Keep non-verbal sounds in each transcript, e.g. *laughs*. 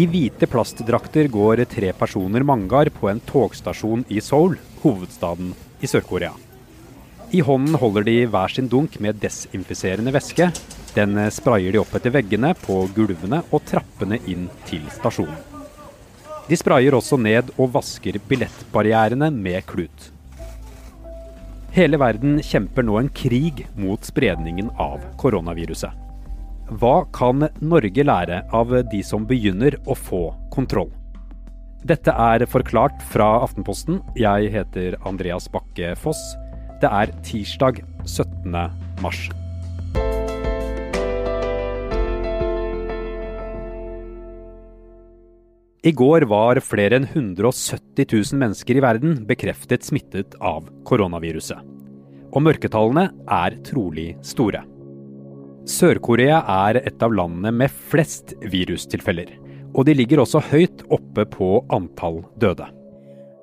I hvite plastdrakter går tre personer mangar på en togstasjon i Seoul, hovedstaden i Sør-Korea. I hånden holder de hver sin dunk med desinfiserende væske. Den sprayer de opp etter veggene, på gulvene og trappene inn til stasjonen. De sprayer også ned og vasker billettbarrierene med klut. Hele verden kjemper nå en krig mot spredningen av koronaviruset. Hva kan Norge lære av de som begynner å få kontroll? Dette er Forklart fra Aftenposten. Jeg heter Andreas Bakke Foss. Det er tirsdag 17. mars. I går var flere enn 170 000 mennesker i verden bekreftet smittet av koronaviruset. Og mørketallene er trolig store. Sør-Korea er et av landene med flest virustilfeller. Og de ligger også høyt oppe på antall døde.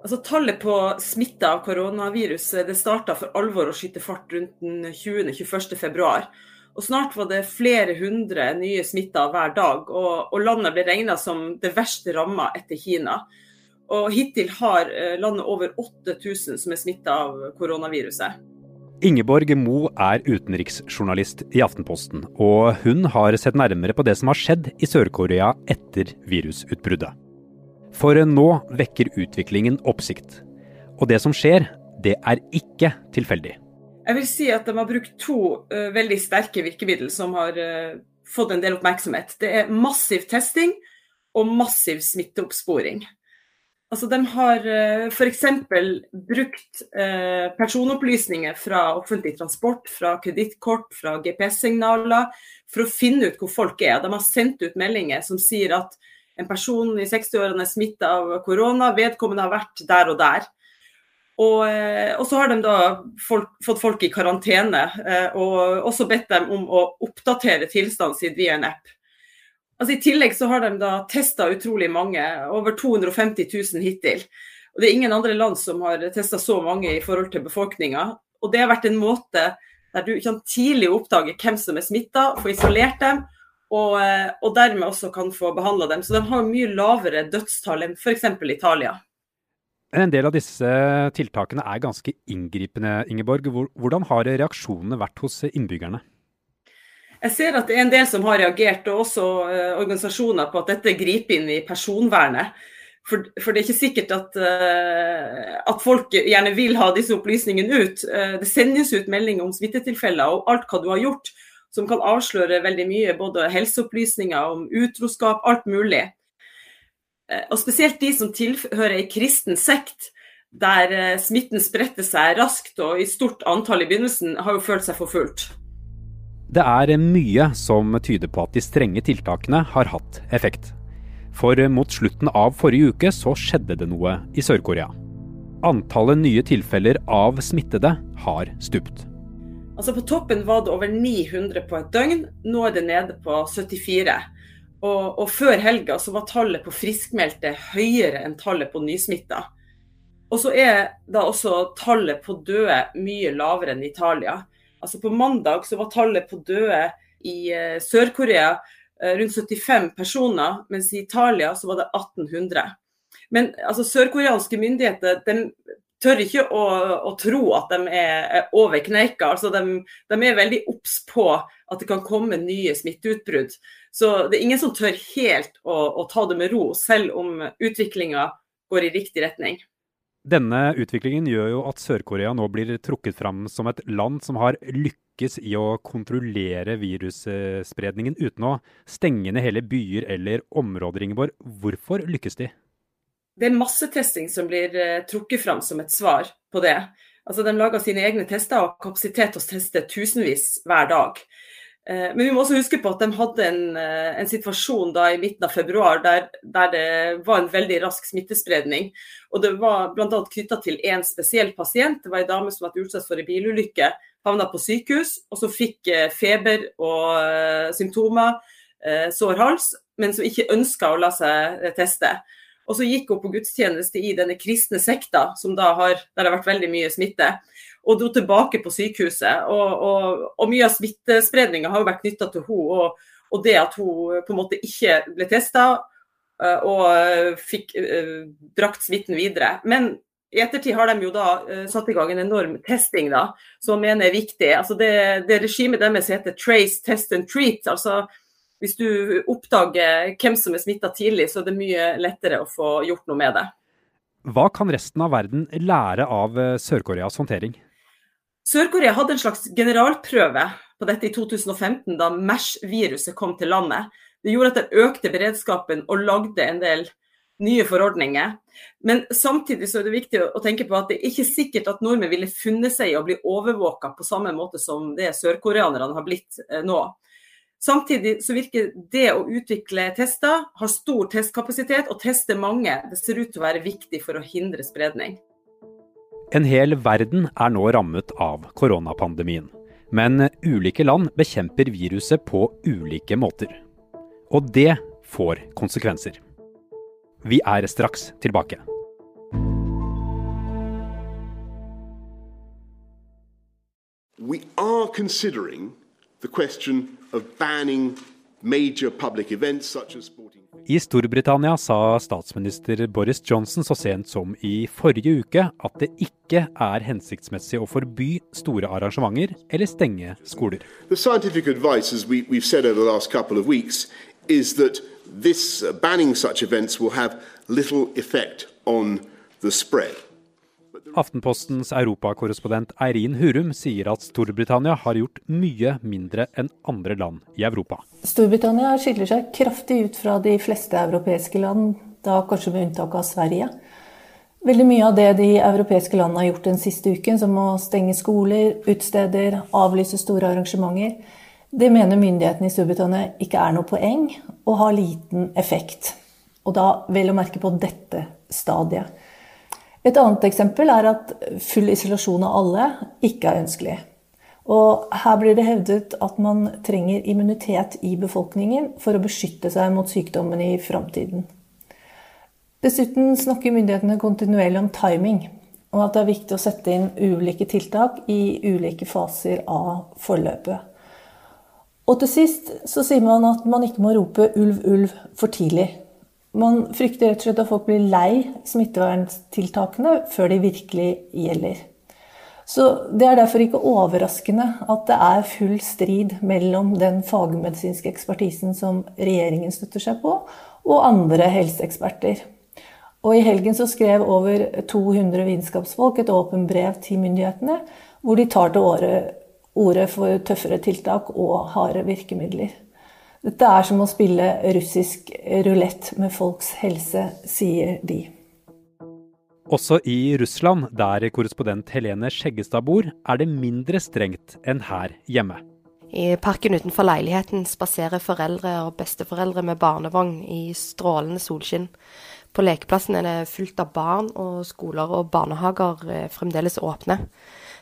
Altså, tallet på smitta av koronaviruset det starta for alvor å skyte fart rundt den 20.-21. februar. Og snart var det flere hundre nye smitta hver dag, og, og landet ble regna som det verste ramma etter Kina. Og hittil har eh, landet over 8000 som er smitta av koronaviruset. Ingeborg Mo er utenriksjournalist i Aftenposten, og hun har sett nærmere på det som har skjedd i Sør-Korea etter virusutbruddet. For nå vekker utviklingen oppsikt. Og det som skjer, det er ikke tilfeldig. Jeg vil si at de har brukt to uh, veldig sterke virkemidler som har uh, fått en del oppmerksomhet. Det er massiv testing og massiv smitteoppsporing. Altså, de har uh, f.eks. brukt uh, personopplysninger fra offentlig transport, fra kredittkort, fra GPS-signaler, for å finne ut hvor folk er. De har sendt ut meldinger som sier at en person i 60-årene er smitta av korona, vedkommende har vært der og der. Og, eh, og, så har de da folk, fått folk i karantene, eh, og også bedt dem om å oppdatere tilstanden sin via en app. Altså I tillegg så har de da testa utrolig mange, over 250 000 hittil. Og Det er ingen andre land som har testa så mange i forhold til befolkninga. Og det har vært en måte der du kan tidlig oppdage hvem som er smitta, få isolert dem, og, eh, og, dermed også kan få behandla dem. Så de har mye lavere dødstall enn f.eks. Italia. En del av disse tiltakene er ganske inngripende, Ingeborg. Hvordan har reaksjonene vært hos innbyggerne? Jeg ser at det er en del som har reagert, og også uh, organisasjoner på at dette griper inn i personvernet. For, for det er ikke sikkert at, uh, at, folk gjerne vil ha disse opplysningene ut. Uh, det sendes ut meldinger om smittetilfeller og alt hva du har gjort som kan avsløre veldig mye, både helseopplysninger om utroskap, alt mulig. Eh, og spesielt de som tilhører ei kristen sekt, der eh, smitten spredte seg raskt og i stort antall i begynnelsen, har jo følt seg forfulgt. Det er mye som tyder på at de strenge tiltakene har hatt effekt. For mot slutten av forrige uke så skjedde det noe i Sør-Korea. Antallet nye tilfeller av smittede har stupt. Altså På toppen var det over 900 på et døgn, nå er det nede på 74. Og, og før helga så var tallet på friskmeldte høyere enn tallet på nysmitta. Og så er da også tallet på døde mye lavere enn Italia. Altså På mandag så var tallet på døde i uh, Sør-Korea uh, rundt 75 personer, mens i Italia så var det 1800. Men altså, sørkoreanske myndigheter de tør ikke å, å, tro at de er over kneika. Altså de, de, er veldig obs på at det kan komme nye smitteutbrudd. Så det er ingen som tør helt å, å ta det med ro, selv om utviklinga går i riktig retning. Denne utviklingen gjør jo at Sør-Korea nå blir trukket fram som et land som har lykkes i å kontrollere virusspredningen uten å stenge ned hele byer eller områder, Ingeborg. Hvorfor lykkes de? det er massetesting som blir uh, trukket fram som et svar på det. Altså De lager sine egne tester og har kapasitet til å teste tusenvis hver dag. Uh, men vi må også huske på at de hadde en, uh, en situasjon da i midten av februar der, der, det var en veldig rask smittespredning. Og Det var bl.a. knytta til én spesiell pasient. Det var en dame som ble utsatt for en bilulykke. Havna på sykehus og så fikk feber og symptomer, sår hals, men som ikke ønska å la seg teste. Og så gikk hun på gudstjeneste i denne kristne sekta, da har, der det har vært veldig mye smitte. Og dro tilbake på sykehuset. Og, og, og mye av smittespredninga har jo vært knytta til henne. Og, og, det at hun på en måte ikke ble testa, og fikk brakt smitten videre. Men i ettertid har de jo da satt i gang en enorm testing, da, som jeg mener er viktig. Altså det, det regimet deres heter trace, test and treat. altså hvis du oppdager hvem som er smitta tidlig, så er det mye lettere å få gjort noe med det. Hva kan resten av verden lære av eh, Sør-Koreas håndtering? Sør-Korea hadde en slags generalprøve på dette i 2015, da MERS-viruset kom til landet. Det gjorde at det økte beredskapen og lagde en del nye forordninger. Men samtidig så er det viktig å tenke på at det er ikke sikkert at nordmenn ville funnet seg i å bli overvåka på samme måte som det sørkoreanerne har blitt eh, nå. Samtidig så virker det å utvikle tester, ha stor testkapasitet og teste mange, det ser ut til å være viktig for å hindre spredning. En hel verden er nå rammet av koronapandemien. Men ulike land bekjemper viruset på ulike måter. Og det får konsekvenser. Vi er straks tilbake. We are considering the question i Storbritannia sa statsminister Boris Johnson så sent som i forrige uke at det ikke er hensiktsmessig å forby store arrangementer eller stenge skoler. This banning such events will have little effect on the spread. Aftenpostens europakorrespondent Eirin Hurum sier at Storbritannia har gjort mye mindre enn andre land i Europa. Storbritannia skiller seg kraftig ut fra de fleste europeiske land, da kanskje med unntak av Sverige. Veldig mye av det de europeiske landene har gjort den siste uken, som å stenge skoler, utsteder, avlyse store arrangementer, det mener myndighetene i Storbritannia ikke er noe poeng og har liten effekt. Og da vel å merke på dette stadiet. Et annet eksempel er at full isolasjon av alle ikke er ønskelig. Og her blir det hevdet at man trenger immunitet i befolkningen for å beskytte seg mot sykdommen i framtiden. Dessuten snakker myndighetene kontinuerlig om timing, og at det er viktig å sette inn ulike tiltak i ulike faser av forløpet. Og til sist så sier man at man ikke må rope 'ulv, ulv' for tidlig. Man frykter rett og slett at folk blir lei smitteverntiltakene før de virkelig gjelder. Så Det er derfor ikke overraskende at det er full strid mellom den fagmedisinske ekspertisen som regjeringen støtter seg på, og andre helseeksperter. Og I helgen så skrev over 200 vitenskapsfolk et åpent brev til myndighetene, hvor de tar til orde for tøffere tiltak og harde virkemidler. Dette er som å spille russisk rulett med folks helse, sier de. Også i Russland, der korrespondent Helene Skjeggestad bor, er det mindre strengt enn her hjemme. I parken utenfor leiligheten spaserer foreldre og besteforeldre med barnevogn i strålende solskinn. På lekeplassen er det fullt av barn, og skoler og barnehager er fremdeles åpne.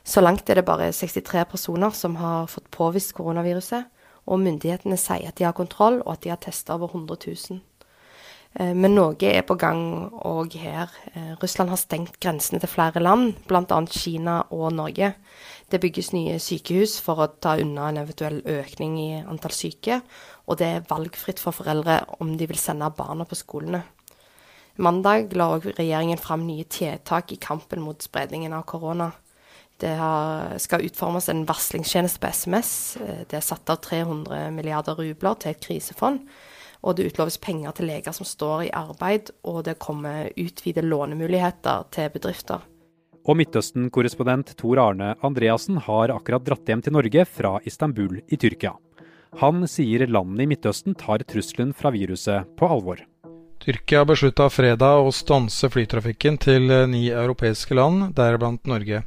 Så langt er det bare 63 personer som har fått påvist koronaviruset, og myndighetene sier at de har kontroll, og at de har testa over 100 000. Eh, men noe er på gang òg her. Eh, Russland har stengt grensene til flere land, bl.a. Kina og Norge. Det bygges nye sykehus for å ta unna en eventuell økning i antall syke, og det er valgfritt for foreldre om de vil sende barna på skolene. Mandag la regjeringen fram nye tiltak i kampen mot spredningen av korona. Det har, skal utformes en varslingstjeneste på SMS. Det er satt av 300 milliarder rubler til et krisefond. Og det utloves penger til leger som står i arbeid, og det kommer utvidede lånemuligheter til bedrifter. Og Midtøsten-korrespondent Tor Arne Andreassen har akkurat dratt hjem til Norge fra Istanbul i Tyrkia. Han sier landene i Midtøsten tar trusselen fra viruset på alvor. Tyrkia beslutta fredag å stanse flytrafikken til ni europeiske land, deriblant Norge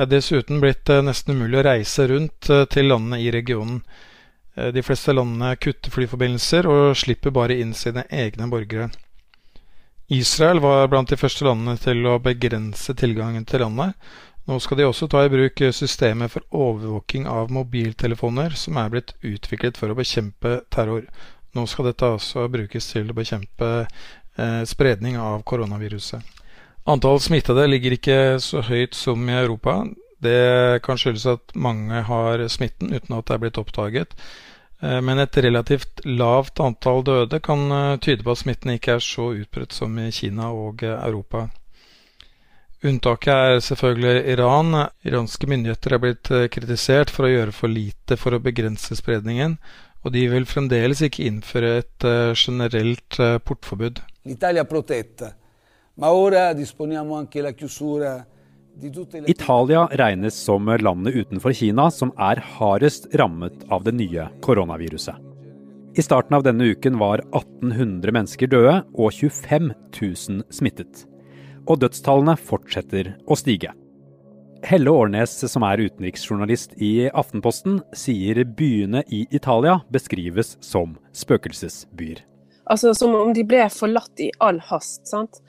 er dessuten blitt eh, nesten umulig å reise rundt eh, til landene i regionen. Eh, de fleste landene kutter flyforbindelser og slipper bare inn sine egne borgere. Israel var blant de første landene til å begrense tilgangen til landet. Nå skal de også ta i bruk systemet for overvåking av mobiltelefoner, som er blitt utviklet for å bekjempe terror. Nå skal dette også brukes til å bekjempe eh, spredning av koronaviruset. Antall smittede ligger ikke så høyt som i Europa. Det kan skyldes at mange har smitten uten at det er blitt oppdaget. Men et relativt lavt antall døde kan tyde på at smitten ikke er så utbredt som i Kina og Europa. Unntaket er selvfølgelig Iran. Iranske myndigheter er blitt kritisert for å gjøre for lite for å begrense spredningen, og de vil fremdeles ikke innføre et generelt portforbud. L'Italia protetta, Italia regnes som landet utenfor Kina som er hardest rammet av det nye koronaviruset. I starten av denne uken var 1800 mennesker døde og 25 000 smittet. Og dødstallene fortsetter å stige. Helle Årnes, som er utenriksjournalist i Aftenposten, sier byene i Italia beskrives som spøkelsesbyer. Altså Som om de ble forlatt i all hast. sant?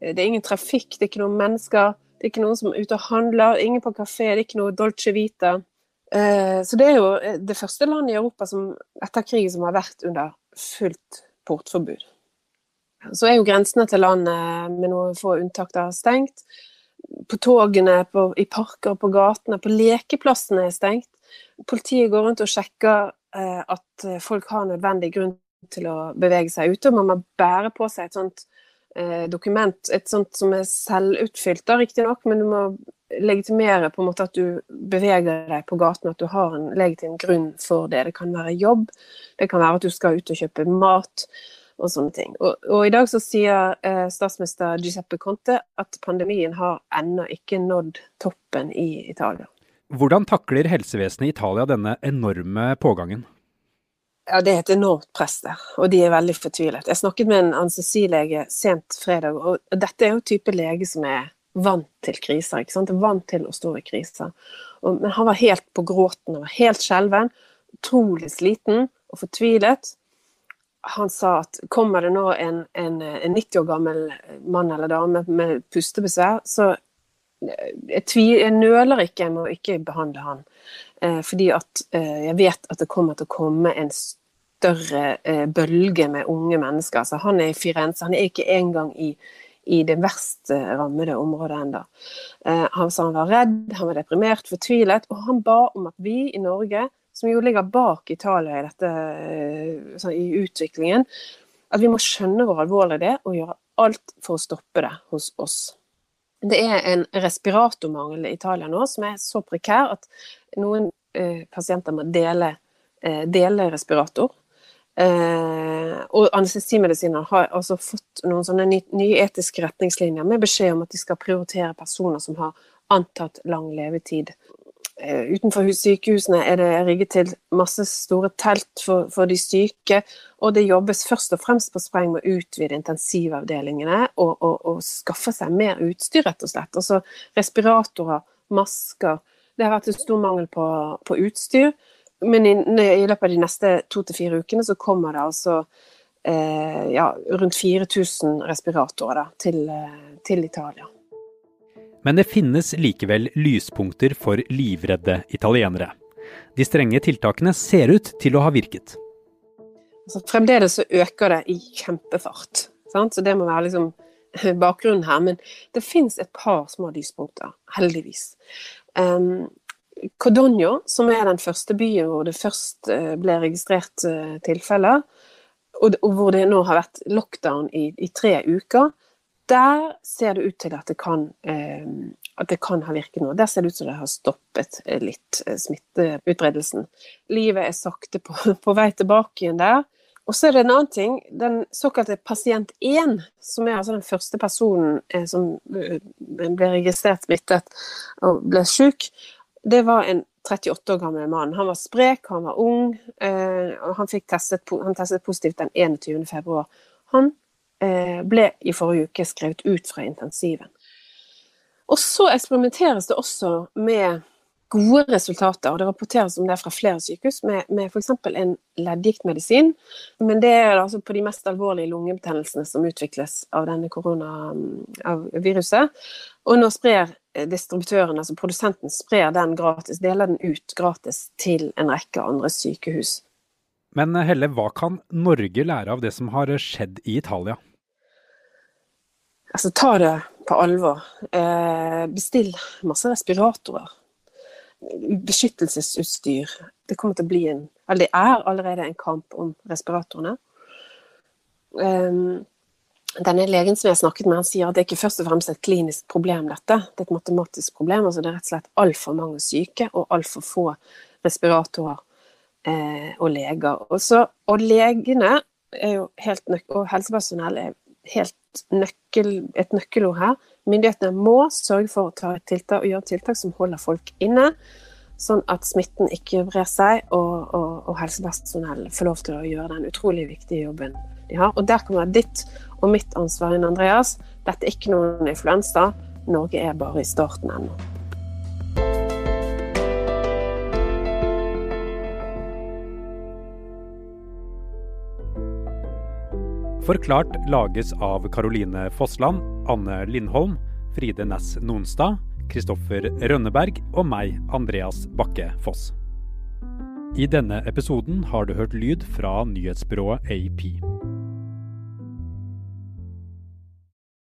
Det er ingen trafikk, det er ikke noen mennesker. Det er ikke noen som er ute og handler, ingen på kafé, det er ikke noe Dolce Vita. Eh, så det er jo eh, det første landet i Europa som, etter krigen som har vært under fullt portforbud. Så er jo grensene til landet med noen få unntak da stengt. På togene, på, i parker, på gatene, på lekeplassene er stengt. Politiet går rundt og sjekker eh, at folk har nødvendig grunn til å bevege seg ute. og Man må bære på seg et sånt eh, dokument, et sånt som er selvutfylt, riktignok, men du må legitimere på en måte at du beveger deg på gaten, at du har en legitim grunn for det. Det kan være jobb, det kan være at du skal ut og kjøpe mat og sånne ting. Og, og i dag så sier eh, statsminister Giuseppe Conte at pandemien har ennå ikke nådd toppen i Italia. Hvordan takler helsevesenet i Italia denne enorme pågangen? Ja, Det er et enormt press der, og de er veldig fortvilet. Jeg snakket med en anestesilege sent fredag, og dette er jo type lege som er vant til kriser. ikke sant? Vant til å stå i kriser. Og, men han var helt på gråten, han var helt skjelven, utrolig sliten og fortvilet. Han sa at kommer det nå en, en, en 90 år gammel mann eller dame med pustebesvær, så eh, jeg, jeg nøler ikke, jeg må ikke behandle han. Eh, fordi at eh, jeg vet at det kommer til å komme en større eh, bølge med unge mennesker. Altså, han er i Firenze, han er ikke engang i, i det verst rammede området ennå. Han sa han var redd, han var deprimert, fortvilet, og han ba om at vi i Norge, som jo ligger bak Italia i, dette, sånn, i utviklingen, at vi må skjønne hvor alvorlig det er, og gjøre alt for å stoppe det hos oss. Det er en respiratormangel i Italia nå som er så prekær at noen eh, pasienter må dele, eh, dele respirator. Eh, og anestesimedisinere har altså fått noen sånne nye etiske retningslinjer med beskjed om at de skal prioritere personer som har antatt lang levetid. Eh, utenfor sykehusene er det rigget til masse store telt for, for, de syke, og det jobbes først og fremst på spreng med å utvide intensivavdelingene og, og, og skaffe seg mer utstyr, rett og slett. Altså respiratorer, masker. Det har vært en stor mangel på, på utstyr, men i, i, løpet av de neste to til fire ukene så kommer det altså eh, ja, rundt 4000 respiratorer da, til, eh, til Italia. Men det finnes likevel lyspunkter for livredde italienere. De strenge tiltakene ser ut til å ha virket. Altså, fremdeles så øker det i kjempefart. Sant? Så det må være liksom *laughs* bakgrunnen her. Men det fins et par små lyspunkter, heldigvis. Um, Codogno, som er den første byen hvor det først eh, ble registrert uh, tilfeller, og, hvor det nå har vært lockdown i, i tre uker, der ser det ut til at det kan, eh, at det kan ha virket noe. Der ser det ut som det har stoppet eh, litt eh, smitteutbredelsen. Livet er sakte på, *laughs* på, vei tilbake igjen der. Og så er det en annen ting. Den såkalte pasient 1, som er altså den første personen som ble registrert smittet og ble syk, det var en 38 år gammel mann. Han var sprek, han var ung. Han, testet, han testet positivt den 21. februar. Han ble i forrige uke skrevet ut fra intensiven. Og så eksperimenteres det også med gode resultater, og det rapporteres om det fra flere sykehus, med, med f.eks. en leddgiktmedisin. Men det er altså på de mest alvorlige lungebetennelsene som utvikles av denne koronaviruset. Og nå sprer distributøren, altså produsenten, sprer den gratis, deler den ut gratis til en rekke andre sykehus. Men Helle, hva kan Norge lære av det som har skjedd i Italia? Altså, ta det på alvor. Eh, bestill masse respiratorer. beskyttelsesutstyr. Det kommer til å bli en Eller det er allerede en kamp om respiratorene. Um, denne legen som jeg har snakket med, han sier at det er ikke først og fremst et klinisk problem, dette. Det er et matematisk problem. altså Det er rett og slett altfor mange syke og altfor få respiratorer eh, og leger. Også, og legene og helsepersonell er helt nøkkel, et nøkkelord her. Myndighetene må sørge for å ta et tiltak og gjøre tiltak som holder folk inne, sånn at smitten ikke brer seg, og, og, og helsepersonell får lov til å gjøre den utrolig viktige jobben de har. Og der kommer ditt og mitt ansvar inn, Andreas. Dette er ikke noen influensa. Norge er bare i starten ennå. Forklart lages av Caroline Fossland, Anne Lindholm, Fride Næss Nonstad, Kristoffer Rønneberg og meg, Andreas Bakke Foss. I denne episoden har du hørt lyd fra nyhetsbyrået AP.